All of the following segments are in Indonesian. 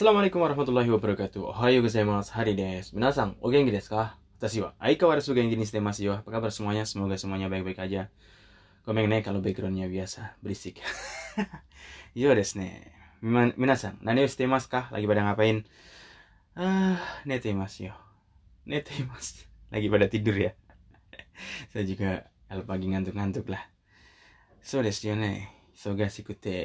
Assalamualaikum warahmatullahi wabarakatuh. Ohayo gozaimasu. Hari desu. Minasan, o genki desu ka? Watashi wa aikawarazu genki ni shite masu yo. Apa kabar semuanya? Semoga semuanya baik-baik aja. Komen ne kalau backgroundnya biasa berisik. yo desu ne. Minasan, nani shite masu ka? Lagi pada ngapain? Ah, nete masu yo. Nete masu. Lagi pada tidur ya. Saya juga kalau pagi ngantuk-ngantuk lah. So desu yo ne. Sogashi kute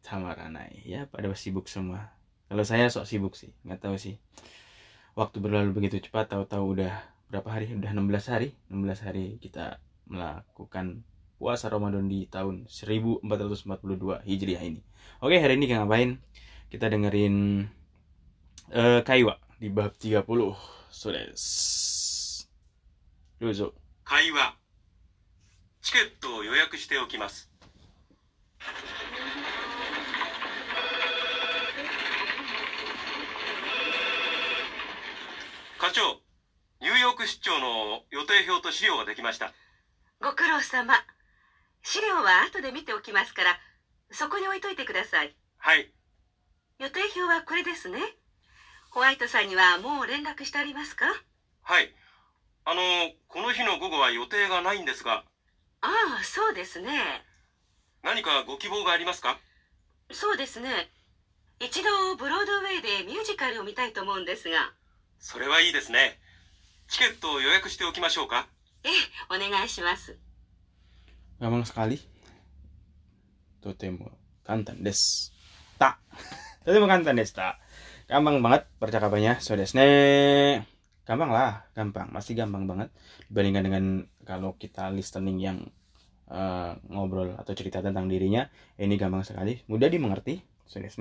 tamaranai. Ya, pada sibuk semua Kalau saya sok sibuk sih, nggak tahu sih. Waktu berlalu begitu cepat, tahu-tahu udah berapa hari? Udah 16 hari. 16 hari kita melakukan puasa Ramadan di tahun 1442 Hijriah ini. Oke, hari ini kita ngapain? Kita dengerin eh Kaiwa di bab 30. So des. Dozo. 会話チケットを予約しておきます 課長ニューヨーク出張の予定表と資料ができました。ご苦労様。資料は後で見ておきますからそこに置いといてください。はい。予定表はこれですね。ホワイトさんにはもう連絡してありますか？はい。あのこの日の午後は予定がないんですが。ああそうですね。何かご希望がありますか？そうですね。一度ブロードウェイでミュージカルを見たいと思うんですがそれはいいですねチケットを予約しておきましょうかええお願いします Gampang sekali. Totemo kantan des. Tak. Totemo kantan des tak. Gampang banget percakapannya. So des ne. Gampang lah, gampang. Masih gampang banget dibandingkan dengan kalau kita listening yang eh, ngobrol atau cerita tentang dirinya. Ini gampang sekali, mudah dimengerti. So des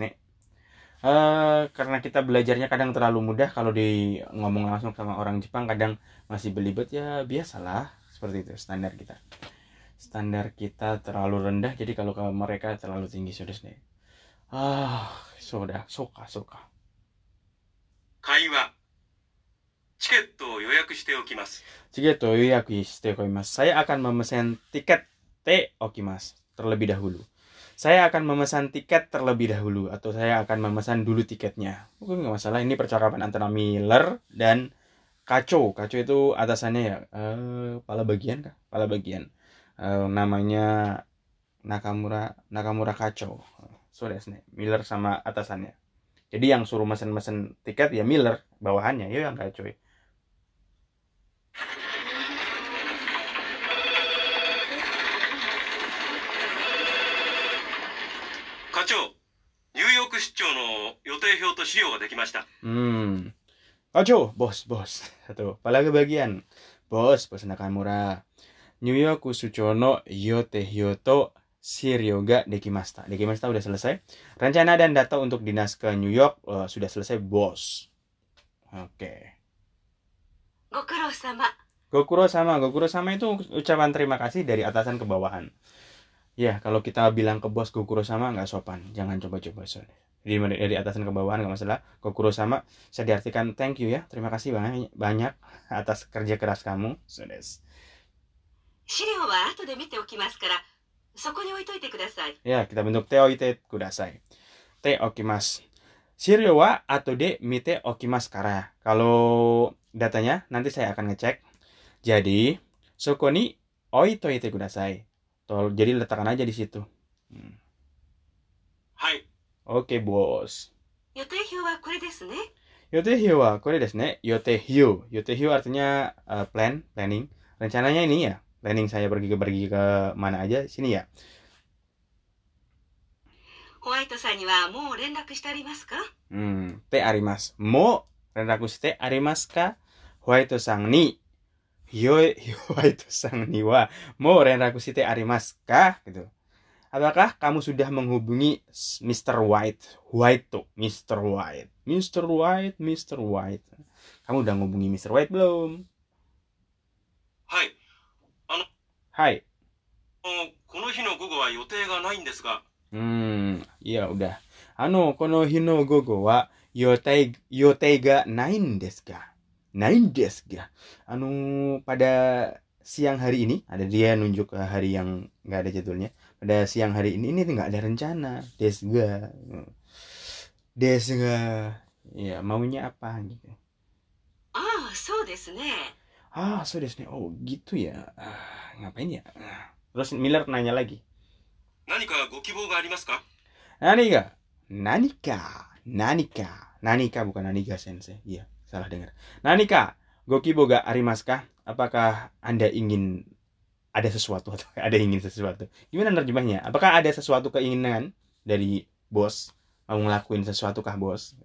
ne. Eh, karena kita belajarnya kadang terlalu mudah kalau di ngomong langsung sama orang Jepang kadang masih belibet ya biasalah seperti itu standar kita standar kita terlalu rendah jadi kalau ke mereka terlalu tinggi sudah deh ah sudah suka suka 会話チケットを予約しておきます Jika itu yoyaku shite okimasu. Saya akan memesan tiket te okimasu terlebih dahulu. Saya akan memesan tiket terlebih dahulu atau saya akan memesan dulu tiketnya. Mungkin nggak masalah. Ini percakapan antara Miller dan Kaco. Kaco itu atasannya ya, eh, kepala bagian kah? Kepala bagian. Eh, namanya Nakamura Nakamura Kaco. So desu ne. Miller sama atasannya. Jadi yang suruh mesen-mesen tiket ya Miller, bawahannya ya yang Kaco. ya. の予定表と資料ができました Hmm. Kacho, bos, bos. Satu, kepala kebagian. Bos, bos Nakamura. New York Suchono Yote Hyoto Shiryoga Dekimasta. Dekimasta udah selesai. Rencana dan data untuk dinas ke New York eh, sudah selesai, bos. Oke. ご苦労様 Gokuro sama, Gokuro sama itu ucapan terima kasih dari atasan ke bawahan. Ya, kalau kita bilang ke bos Gokuro sama nggak sopan, jangan coba-coba soalnya. dari, dari atasan ke bawah nggak masalah kokuro sama saya diartikan thank you ya terima kasih banyak banyak atas kerja keras kamu sudes ya kita bentuk te kudasai te okimas Sirio wa atau de mite okimas kara. Kalau datanya nanti saya akan ngecek. Jadi, sokoni oito ite kudasai. Tol, jadi letakkan aja di situ. Hmm. Hai, Oke bos. Yotehyo wa kore desu ne. Yotehyo wa kore desu ne. Artinya uh, plan, planning. Rencananya ini ya. Planning saya pergi ke pergi ke mana aja sini ya. White-san ni wa mou renraku shite arimasu ka? Hmm, te arimasu. Mo renraku shite arimasu ka? White-san ni Yo, yo, White-san ni wa mou renraku shite arimasu ka? Gitu. Apakah kamu sudah menghubungi Mr. White? White tuh, Mr. White. Mr. White, Mr. White. Kamu udah menghubungi Mr. White belum? Hai. Ano... Hai. Hmm, iya udah. Ano, kono hino gogo wa yotei yotei ga nain desu ga? Nain desu ga? Anu pada siang hari ini ada dia nunjuk eh, hari yang nggak ada jadwalnya. Pada siang hari ini ini nggak ada rencana. Des desga des gak, ya maunya apa gitu. Ah so desne. ah so desne. oh gitu ya. Ah, ngapain ya? Ah. Terus Miller nanya lagi. Nanika gokibou ga arimasu ka? Nanika Nanika Nanika Nanika bukan Nanika sensei. Iya salah dengar. Nanika Gokibo ga arimasu ka? Apakah Anda ingin ada sesuatu atau ada ingin sesuatu? Gimana nerjemahnya? Apakah ada sesuatu keinginan dari bos? Mau ngelakuin sesuatu kah bos?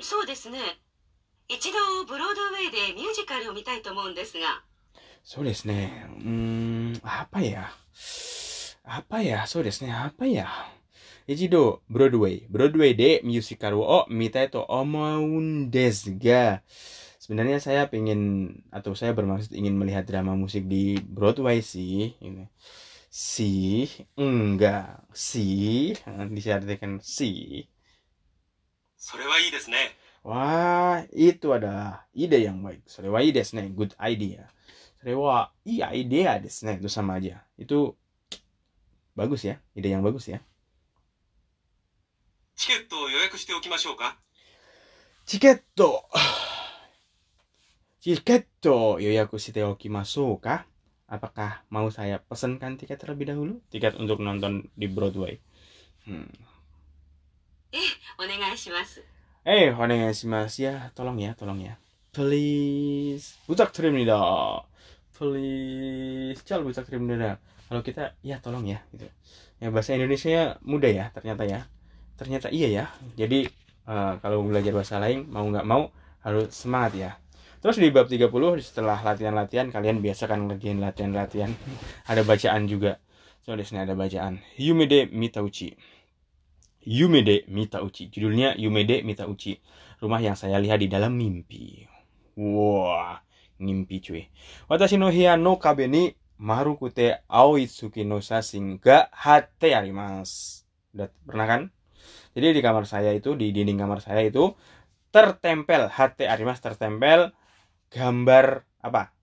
そうですね一度ブロードウェイでミュージカルを見たいと思うんですが So desu ne. Hmm, apa ya? Apa ya? So desu ne. Apa ya? Ichido Broadway. Broadway de musical wo mitai to omoun desu ga. Sebenarnya saya pengen atau saya bermaksud ingin melihat drama musik di Broadway sih. Ini. Si, enggak, si, disartikan si. それはいいですね。 Wah, itu adalah ide yang baik. Sorewa ide desu ne. Good idea. Sorewa iya idea desu ne. Itu sama aja. Itu bagus ya. Ide yang bagus ya. チケットを予約しておきましょうかチケット。チケットを予約しておきましょうか Apakah mau saya pesankan tiket terlebih dahulu? Tiket untuk nonton di Broadway. Hmm. Eh, onegaishimasu. Eh, ya. Tolong ya, tolong ya. Please. Butak terimnida. Please. Cal butak terimnida. Kalau kita, ya tolong ya. Gitu. Ya, bahasa Indonesia mudah ya ternyata ya. Ternyata iya ya. Jadi eh, kalau belajar bahasa lain, mau nggak mau harus semangat ya. Terus di bab 30 setelah latihan-latihan kalian biasakan ngerjain latihan-latihan. ada bacaan juga. So di sini ada bacaan. Yumede Mitauchi. Yumede Mitauchi. Judulnya Yumede Mitauchi. Rumah yang saya lihat di dalam mimpi. Wah, mimpi cuy. Watashi no hiya no kabe ni marukute aoi tsuki no shashin ga hatte arimasu. Udah pernah kan? Jadi di kamar saya itu, di dinding kamar saya itu tertempel hatte arimasu tertempel gambar apa?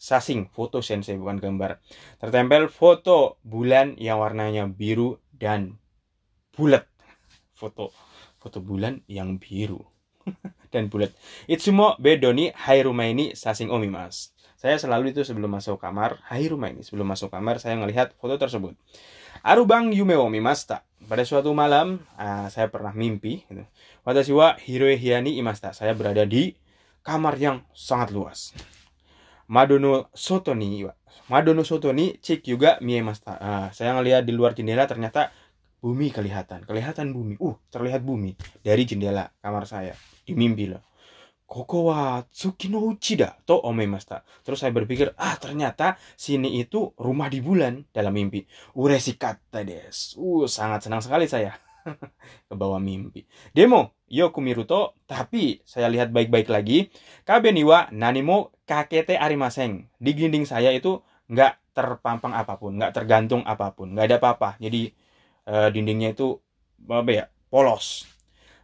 Sasing, foto sensei bukan gambar. Tertempel foto bulan yang warnanya biru dan bulat. Foto foto bulan yang biru dan bulat. Itsumo bedoni hairumaini sasing omimas. Saya selalu itu sebelum masuk kamar, hairumaini sebelum masuk kamar saya melihat foto tersebut. Arubang yume wo mimasta. Pada suatu malam ah, saya pernah mimpi gitu. Watashi wa hiroe hiyani imasta. Saya berada di kamar yang sangat luas. Madono soto ni wa- Madono soto ni cik juga miemasta. Ah, saya ngelihat di luar jendela ternyata bumi kelihatan, kelihatan bumi. Uh, terlihat bumi dari jendela kamar saya di mimpi loh. Koko wa tsuki no uchi da to omaimashita. Terus saya berpikir, ah ternyata sini itu rumah di bulan dalam mimpi. Ureshikatta desu. Uh, sangat senang sekali saya. Ke bawah mimpi. Demo, yoku miru to, tapi saya lihat baik-baik lagi. Kabe ni wa nanimo kakete arimasen. Di dinding saya itu nggak terpampang apa pun, nggak tergantung apa pun, nggak ada apa-apa. Jadi eh, dindingnya itu apa ya polos.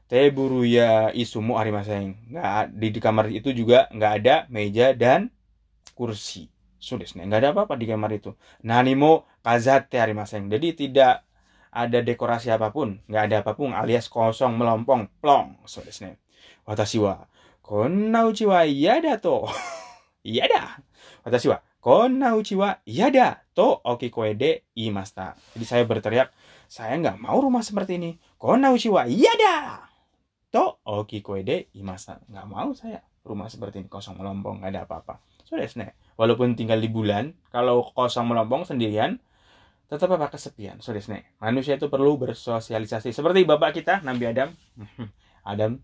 Teburu ya isumu arimasen. Nggak di, di kamar itu juga nggak ada meja dan kursi. Sudah, nggak ada apa-apa di kamar itu. Nanimo kazate arimasen. Jadi tidak ada dekorasi apa pun, nggak ada apa pun alias kosong melompong plong. Sudah, Watashi wa konna uchi wa iyada to. iyada. Watashi wa konna uchi wa iyada to okikoe de imasta. Jadi saya berteriak, saya nggak mau rumah seperti ini. Konna uchi wa iyada to okikoe de imasta. Nggak mau saya rumah seperti ini kosong melompong nggak ada apa-apa. Sudah, Walaupun tinggal di bulan, kalau kosong melompong sendirian, tetap apa kesepian. Sudah, Manusia itu perlu bersosialisasi. Seperti bapak kita, Nabi Adam. Adam.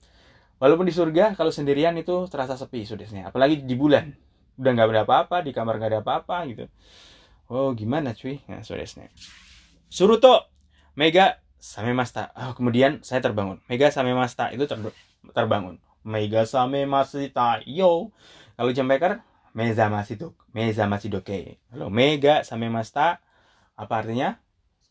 Walaupun di surga, kalau sendirian itu terasa sepi. Sudah, Apalagi di bulan. Udah nggak ada apa-apa, di kamar nggak ada apa-apa gitu. Oh, gimana cuy? Nah, sudah, Suruto, Mega, Samemasta. Oh, kemudian saya terbangun. Mega Samemasta itu ter- terbangun. Mega Samemasta, yo. Kalau jam beker, Meza Masidoke. Meza Masidoke. Kalau Mega Samemasta, apa artinya?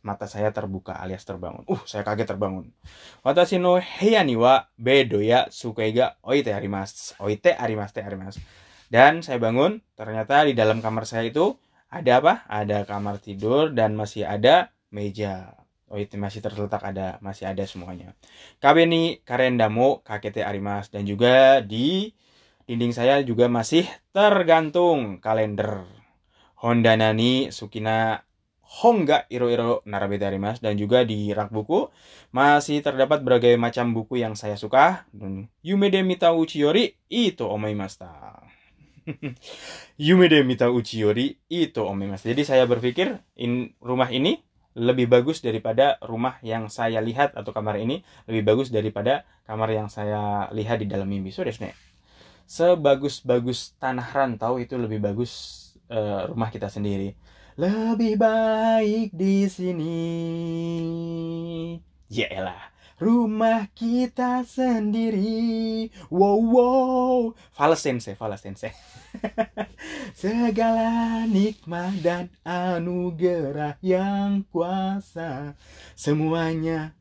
Mata saya terbuka alias terbangun. Uh, saya kaget terbangun. Watashi no heya ni wa bedo ya sukai ga oite arimasu. Oite arimasu te arimasu. Dan saya bangun, ternyata di dalam kamar saya itu ada apa? Ada kamar tidur dan masih ada meja. Oh itu masih terletak ada, masih ada semuanya. KB ni karendamo kakete arimas dan juga di dinding saya juga masih tergantung kalender. Honda Nani Sukina Hongga Iro Iro Narabete arimas dan juga di rak buku masih terdapat berbagai macam buku yang saya suka. Yume de Mita Uchiyori itu omaimasta. Yume de Mita Uchiyori itu omaimasta. Jadi saya berpikir in, rumah ini lebih bagus daripada rumah yang saya lihat atau kamar ini lebih bagus daripada kamar yang saya lihat di dalam mimpi. So desne. Sebagus-bagus tanah rantau itu lebih bagus uh, rumah kita sendiri. Lebih baik di sini. Ya elah. Rumah kita sendiri. Wow wow. Fales sensei, fales sensei. Segala nikmat dan anugerah yang kuasa semuanya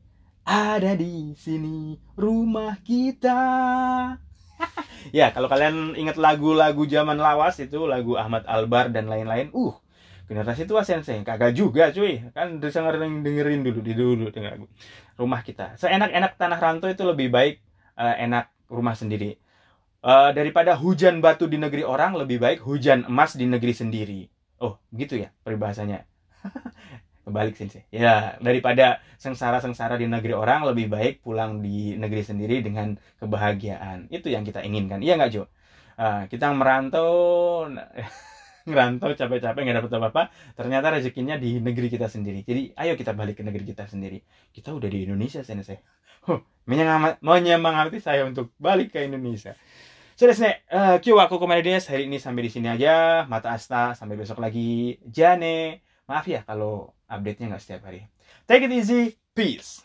ada di sini rumah kita. ya, kalau kalian ingat lagu-lagu zaman lawas itu lagu Ahmad Albar dan lain-lain, uh generasi tua sensei kagak juga cuy. Kan dengerin dengerin dulu di dulu dengar rumah kita. Seenak-enak tanah rantau itu lebih baik uh, enak rumah sendiri Uh, daripada hujan batu di negeri orang lebih baik hujan emas di negeri sendiri. Oh, gitu ya peribahasanya. Kebalik sih. Ya, daripada sengsara-sengsara di negeri orang lebih baik pulang di negeri sendiri dengan kebahagiaan. Itu yang kita inginkan. Iya nggak Jo? Uh, kita merantau ngerantau capek-capek nggak dapat apa-apa ternyata rezekinya di negeri kita sendiri jadi ayo kita balik ke negeri kita sendiri kita udah di Indonesia sensei huh, menyemangati saya untuk balik ke Indonesia So desu ne, uh, kyo wa kokomade desu. Hari ini sampai di sini aja. Mata asta, sampai besok lagi. Jane. Maaf ya kalau update-nya nggak setiap hari. Take it easy. Peace.